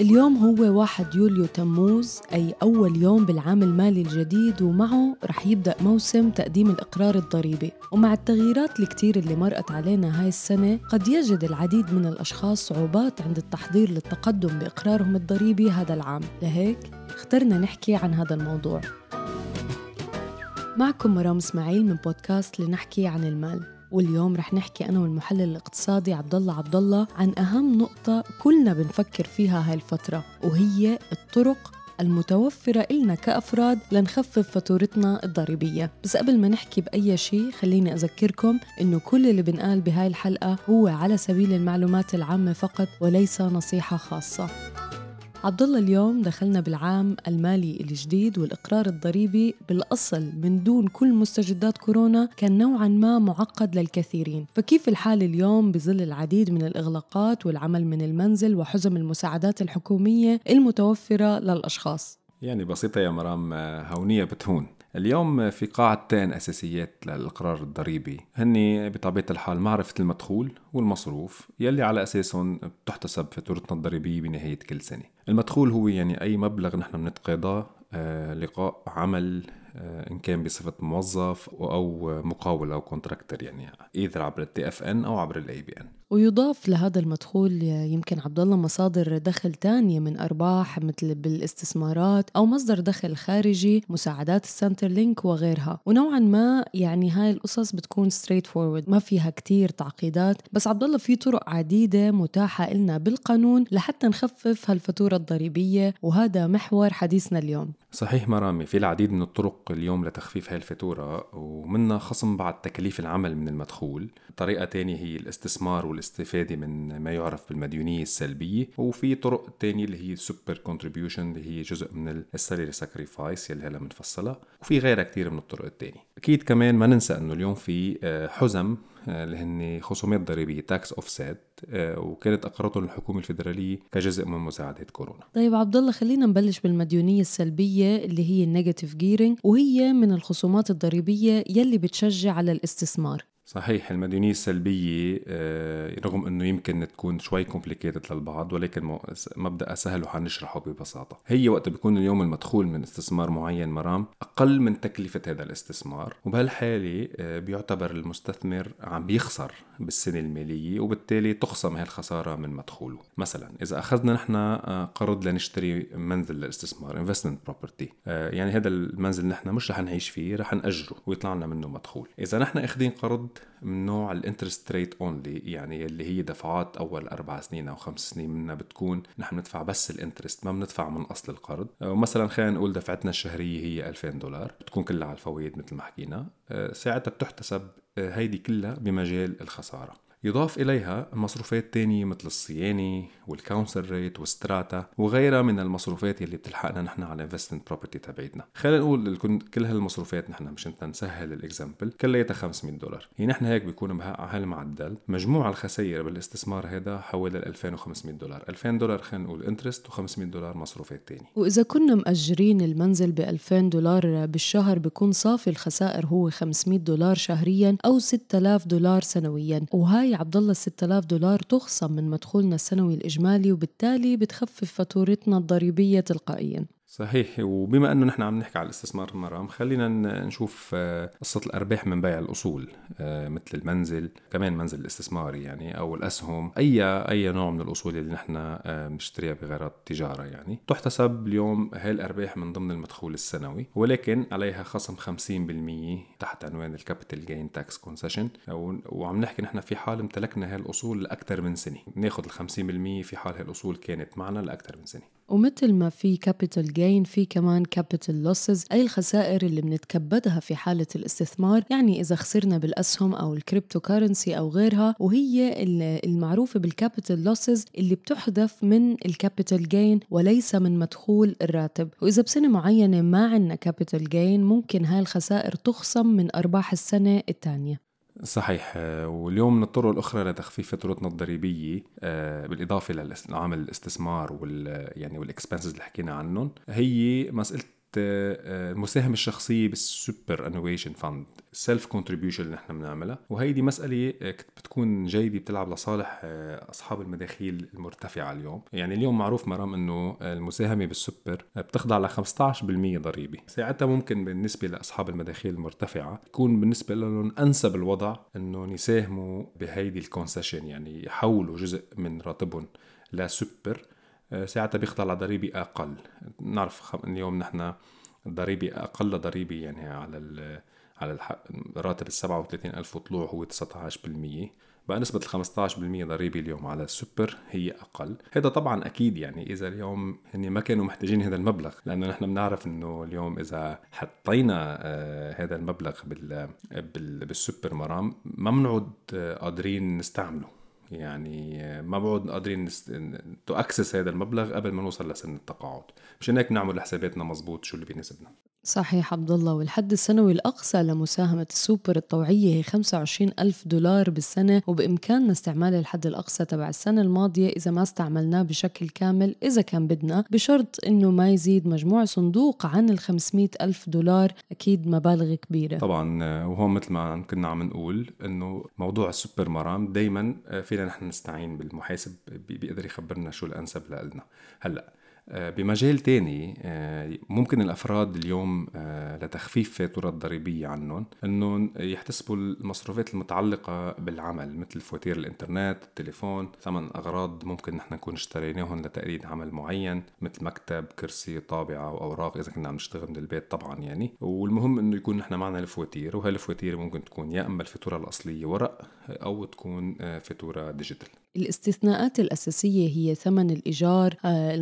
اليوم هو 1 يوليو تموز أي أول يوم بالعام المالي الجديد ومعه رح يبدأ موسم تقديم الإقرار الضريبي. ومع التغييرات الكتير اللي مرقت علينا هاي السنة قد يجد العديد من الأشخاص صعوبات عند التحضير للتقدم بإقرارهم الضريبي هذا العام. لهيك اخترنا نحكي عن هذا الموضوع. معكم مرام إسماعيل من بودكاست لنحكي عن المال. واليوم رح نحكي أنا والمحلل الاقتصادي عبد الله عبد الله عن أهم نقطة كلنا بنفكر فيها هاي الفترة وهي الطرق المتوفرة إلنا كأفراد لنخفف فاتورتنا الضريبية. بس قبل ما نحكي بأي شيء خليني أذكركم إنه كل اللي بنقال بهاي الحلقة هو على سبيل المعلومات العامة فقط وليس نصيحة خاصة. عبد الله اليوم دخلنا بالعام المالي الجديد والإقرار الضريبي بالأصل من دون كل مستجدات كورونا كان نوعا ما معقد للكثيرين، فكيف الحال اليوم بظل العديد من الإغلاقات والعمل من المنزل وحزم المساعدات الحكومية المتوفرة للأشخاص؟ يعني بسيطة يا مرام هونية بتهون اليوم في قاعدتين أساسيات للإقرار الضريبي. هني بطبيعة الحال معرفة المدخول والمصروف يلي على أساسهم بتحتسب فاتورتنا الضريبية بنهاية كل سنة. المدخول هو يعني أي مبلغ نحن بنتقاضاه آه، لقاء عمل إن كان بصفة موظف أو مقاول أو contractor يعني either عبر ال TFN أو عبر ال ABN ويضاف لهذا المدخول يمكن عبد الله مصادر دخل تانية من أرباح مثل بالاستثمارات أو مصدر دخل خارجي مساعدات ال Centrelink وغيرها. ونوعا ما يعني هاي القصص بتكون straightforward ما فيها كتير تعقيدات. بس عبد الله في طرق عديدة متاحة لنا بالقانون لحتى نخفف هالفاتورة الضريبية وهذا محور حديثنا اليوم. صحيح مرامي في العديد من الطرق اليوم لتخفيف هاي الفاتورة ومنها خصم بعض تكاليف العمل من المدخول. طريقة تانية هي الاستثمار والاستفادة من ما يعرف بالمديونية السلبية وفي طرق تانية اللي هي super contribution اللي هي جزء من ال salary sacrifice يلي هلا بنفصلها وفي غيرها كتير من الطرق التانية. أكيد كمان ما ننسى أنه اليوم في آه، حزم اللي هن خصومات ضريبية tax offset وكانت اقرتهم الحكومة الفدراليه كجزء من مساعدات كورونا. طيب عبد الله خلينا نبلش بالمديونية السلبية اللي هي ال negative gearing وهي من الخصومات الضريبية يلي بتشجع على الاستثمار. صحيح المديونية السلبية آه، رغم إنه يمكن تكون شوي complicated للبعض ولكن مبدأ سهل وحنشرحه ببساطة. هي وقت بيكون اليوم المدخول من استثمار معين مرام أقل من تكلفة هذا الاستثمار وبهالحالة آه، بيعتبر المستثمر عم بيخسر بالسنة المالية وبالتالي تخصم هاي الخسارة من مدخوله. مثلا إذا أخذنا نحن آه، قرض لنشتري منزل للاستثمار investment property يعني هذا المنزل نحن مش رح نعيش فيه رح نأجره ويطلع لنا منه مدخول. إذا نحن أخذين قرض من نوع ال interest rate only يعني اللي هي دفعات أول أربع سنين أو خمس سنين منها بتكون نحن ندفع بس ال interest ما بندفع من أصل القرض. ومثلا خلينا نقول دفعتنا الشهرية هي 2000 دولار بتكون كلها على الفوائد مثل ما حكينا. آه، ساعتها بتحتسب آه، هيدي كلها بمجال الخسارة. يضاف إليها مصروفات تانية مثل الصيانة وال council rate وال strata وغيرها من المصروفات اللي بتلحقنا نحن على ال investment property تبعيتنا. خلينا نقول كل هالمصروفات نحن مشان نسهل ال example كلياتها 500 دولار. هي نحن هيك بيكون بهالمعدل مجموع الخسائر بالإستثمار هذا حوالي 2500 دولار. 2000 دولار خلينا نقول interest و500 دولار مصروفات تانية وإذا كنا مأجرين المنزل ب 2000 دولار بالشهر بيكون صافي الخسائر هو 500 دولار شهريا أو 6000 دولار سنويا. وهاي هاي عبد الله 6000 دولار تخصم من مدخولنا السنوي الإجمالي وبالتالي بتخفف فاتورتنا الضريبية تلقائيا. صحيح. وبما أنه نحن عم نحكي على الاستثمار مرام خلينا نشوف آه، قصة الأرباح من بيع الأصول آه، مثل المنزل كمان منزل الاستثماري يعني أو الأسهم أي أي نوع من الأصول اللي نحن آه، بنشتريها بغرض التجاره يعني. تحتسب اليوم هاي الارباح من ضمن المدخول السنوي ولكن عليها خصم 50% تحت عنوان ال capital gain tax concession وعم نحكي نحن في حال امتلكنا هاي الاصول لأكثر من سنة. ناخذ ال 50% في حال هاي الاصول كانت معنا لأكثر من سنة. ومثل ما في capital gain في كمان capital losses أي الخسائر اللي بنتكبدها في حالة الاستثمار يعني إذا خسرنا بالأسهم أو ال cryptocurrency أو غيرها وهي المعروفة بال capital losses اللي بتحذف من ال capital gain وليس من مدخول الراتب. وإذا بسنة معينة ما عندنا capital gain ممكن هاي الخسائر تخصم من أرباح السنة الثانية. صحيح. واليوم من الطرق الأخرى لتخفيف فاتورتنا الضريبية آه، بالإضافة لعمل الاستثمار وال يعني وال expenses اللي حكينا عنهم هي مسألة آه، المساهمة الشخصية بال superannuation fund self contribution اللي نحن بنعملها. وهيدي مسألة آه، بتكون جيدة بتلعب لصالح آه، أصحاب المداخيل المرتفعة اليوم. يعني اليوم معروف مرام أنه المساهمة بالسوبر بتخضع ل 15% ضريبة. ساعتها ممكن بالنسبة لأصحاب المداخيل المرتفعة يكون بالنسبة لهم أنسب الوضع أنهم يساهموا بهيدي ال concession يعني يحولوا جزء من راتبهم لسوبر. آه، ساعتها بيخضع لضريبة أقل. نعرف اليوم نحن الضريبة أقل ضريبة يعني على على الراتب ال 37 ألف وطلوع هو 19% بقى نسبة ال 15% ضريبة اليوم على السوبر هي أقل. هذا طبعا أكيد يعني إذا اليوم هن ما كانوا محتاجين هذا المبلغ لأنه نحن بنعرف أنه اليوم إذا حطينا آه، هذا المبلغ بال بالسوبر مرام ما بنعود آه، قادرين نستعمله. يعني ما بعد قادرين to access هذا المبلغ قبل ما نوصل لسن التقاعد. مشان هيك نعمل حساباتنا مزبوط شو اللي بيناسبنا. صحيح عبد الله والحد السنوي الأقصى لمساهمة السوبر الطوعية هي 25 ألف دولار بالسنة وبإمكاننا استعمال الحد الأقصى تبع السنة الماضية إذا ما استعملناه بشكل كامل إذا كان بدنا بشرط إنه ما يزيد مجموع صندوق عن ال 500 ألف دولار أكيد مبالغ كبيرة. طبعا وهون مثل ما كنا عم نقول إنه موضوع السوبر مرام دايما فينا نحن نستعين بالمحاسب بيقدر يخبرنا شو الأنسب لنا هلأ آه، بمجال تاني آه، ممكن الأفراد اليوم آه، لتخفيف فاتورة ضريبية عنهم أنه يحتسبوا المصروفات المتعلقة بالعمل مثل فواتير الإنترنت التليفون ثمن أغراض ممكن نحن نكون اشتريناهم لتأييد عمل معين مثل مكتب كرسي طابعة وأوراق إذا كنا عم نشتغل من البيت طبعا يعني. والمهم أنه يكون نحن معنا الفواتير وهي الفواتير ممكن تكون يا إما الفاتورة الأصلية ورق أو تكون فاتورة digital. الاستثناءات الأساسية هي ثمن الإيجار آه،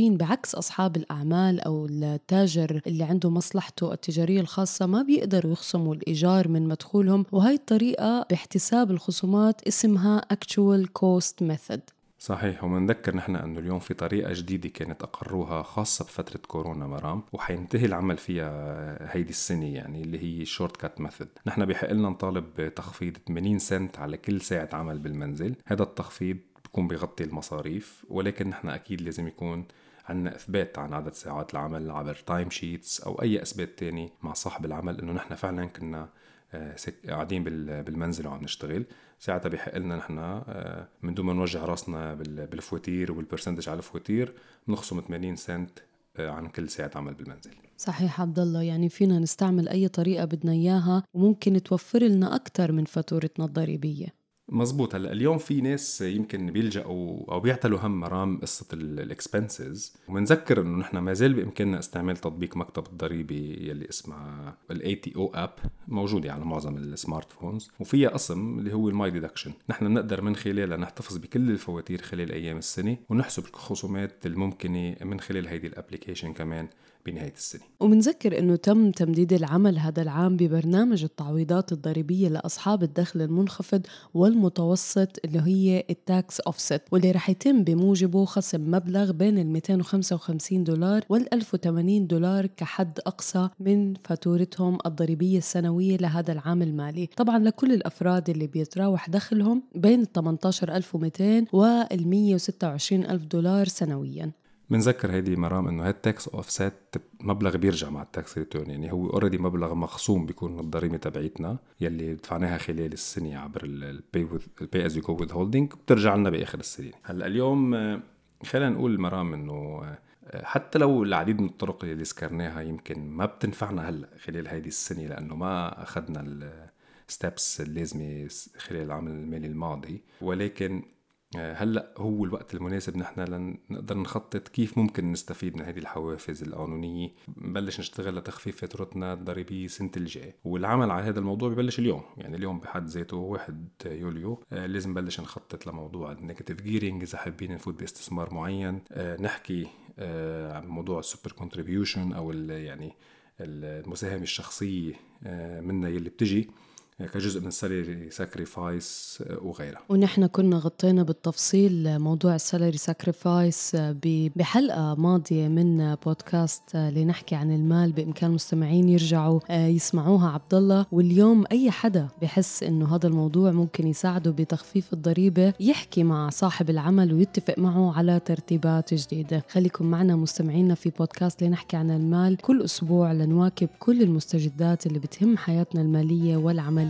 الموظفين بعكس أصحاب الأعمال أو التاجر اللي عنده مصلحته التجارية الخاصة ما بيقدروا يخصموا الإيجار من مدخولهم وهي الطريقة باحتساب الخصومات اسمها Actual Cost Method. صحيح ومنذكر نحن أنه اليوم في طريقة جديدة كانت أقروها خاصة بفترة كورونا مرام وحينتهي العمل فيها هيدي السنة يعني اللي هي shortcut method، نحن بحق لنا نطالب بتخفيض 80 سنت على كل ساعة عمل بالمنزل، هذا التخفيض بيكون بيغطي المصاريف ولكن نحن أكيد لازم يكون عندنا إثبات عن عدد ساعات العمل عبر timesheets أو أي إثبات تاني مع صاحب العمل إنه نحن فعلا كنا آه، قاعدين بالمنزل وعم نشتغل. ساعتها بحق لنا نحن آه، من دون ما نوجع راسنا بالفواتير وال percentage على الفواتير بنخصم 80 سنت آه، عن كل ساعة عمل بالمنزل. صحيح عبد الله يعني فينا نستعمل أي طريقة بدنا إياها وممكن توفر لنا أكثر من فاتورتنا الضريبية مزبوط هلأ اليوم في ناس يمكن بيلجأوا أو بيعتلوا هم مرام قصة ال expenses وبنذكر إنه نحن ما زال بإمكاننا استعمال تطبيق مكتب الضريبة يلي اسمها ال ATO app موجودة على معظم ال smartphones وفيها قسم اللي هو ال my deduction نحن بنقدر من خلالها نحتفظ بكل الفواتير خلال أيام السنة ونحسب الخصومات الممكنة من خلال هيدي ال application كمان. بنهاية السنة. ومنذكر أنه تم تمديد العمل هذا العام ببرنامج التعويضات الضريبية لأصحاب الدخل المنخفض والمتوسط اللي هي ال tax offset واللي رح يتم بموجبه خصم مبلغ بين ال 255 دولار وال 1080 دولار كحد أقصى من فاتورتهم الضريبية السنوية لهذا العام المالي. طبعا لكل الأفراد اللي بيتراوح دخلهم بين ال 18200 وال 126000 دولار سنويا. بنذكر هيدي مرام إنه هاد tax offset مبلغ بيرجع مع ال tax return يعني هو already مبلغ مخصوم بيكون من الضريبه تبعيتنا يلي دفعناها خلال السنة عبر ال pay ال pay as you go withholding بترجع لنا بآخر السنة. هلأ اليوم خلينا نقول مرام إنه حتى لو العديد من الطرق اللي ذكرناها يمكن ما بتنفعنا هلأ خلال هيدي السنة لأنه ما أخذنا ال steps اللازمة خلال العام المالي الماضي. ولكن آه، هلأ هو الوقت المناسب نحن لنقدر نخطط كيف ممكن نستفيد من هذه الحوافز القانونية. نبلش نشتغل لتخفيف فاتورتنا الضريبية السنة الجايه والعمل على هذا الموضوع ببلش اليوم يعني اليوم بحد ذاته 1 يوليو. آه، لازم نبلش نخطط لموضوع ال negative gearing إذا حابين نفوت باستثمار معين. آه، نحكي عن موضوع ال super contribution أو يعني المساهمة الشخصية منا يلي بتجي. كجزء من salary sacrifice وغيرها. ونحن كنا غطينا بالتفصيل موضوع ال salary sacrifice بحلقة ماضية من بودكاست لنحكي عن المال بإمكان المستمعين يرجعوا آه، يسمعوها. عبد الله واليوم أي حدا بحس إنه هذا الموضوع ممكن يساعده بتخفيف الضريبة يحكي مع صاحب العمل ويتفق معه على ترتيبات جديدة. خليكم معنا مستمعينا في بودكاست لنحكي عن المال. كل أسبوع لنواكب كل المستجدات اللي بتهم حياتنا المالية والعملية.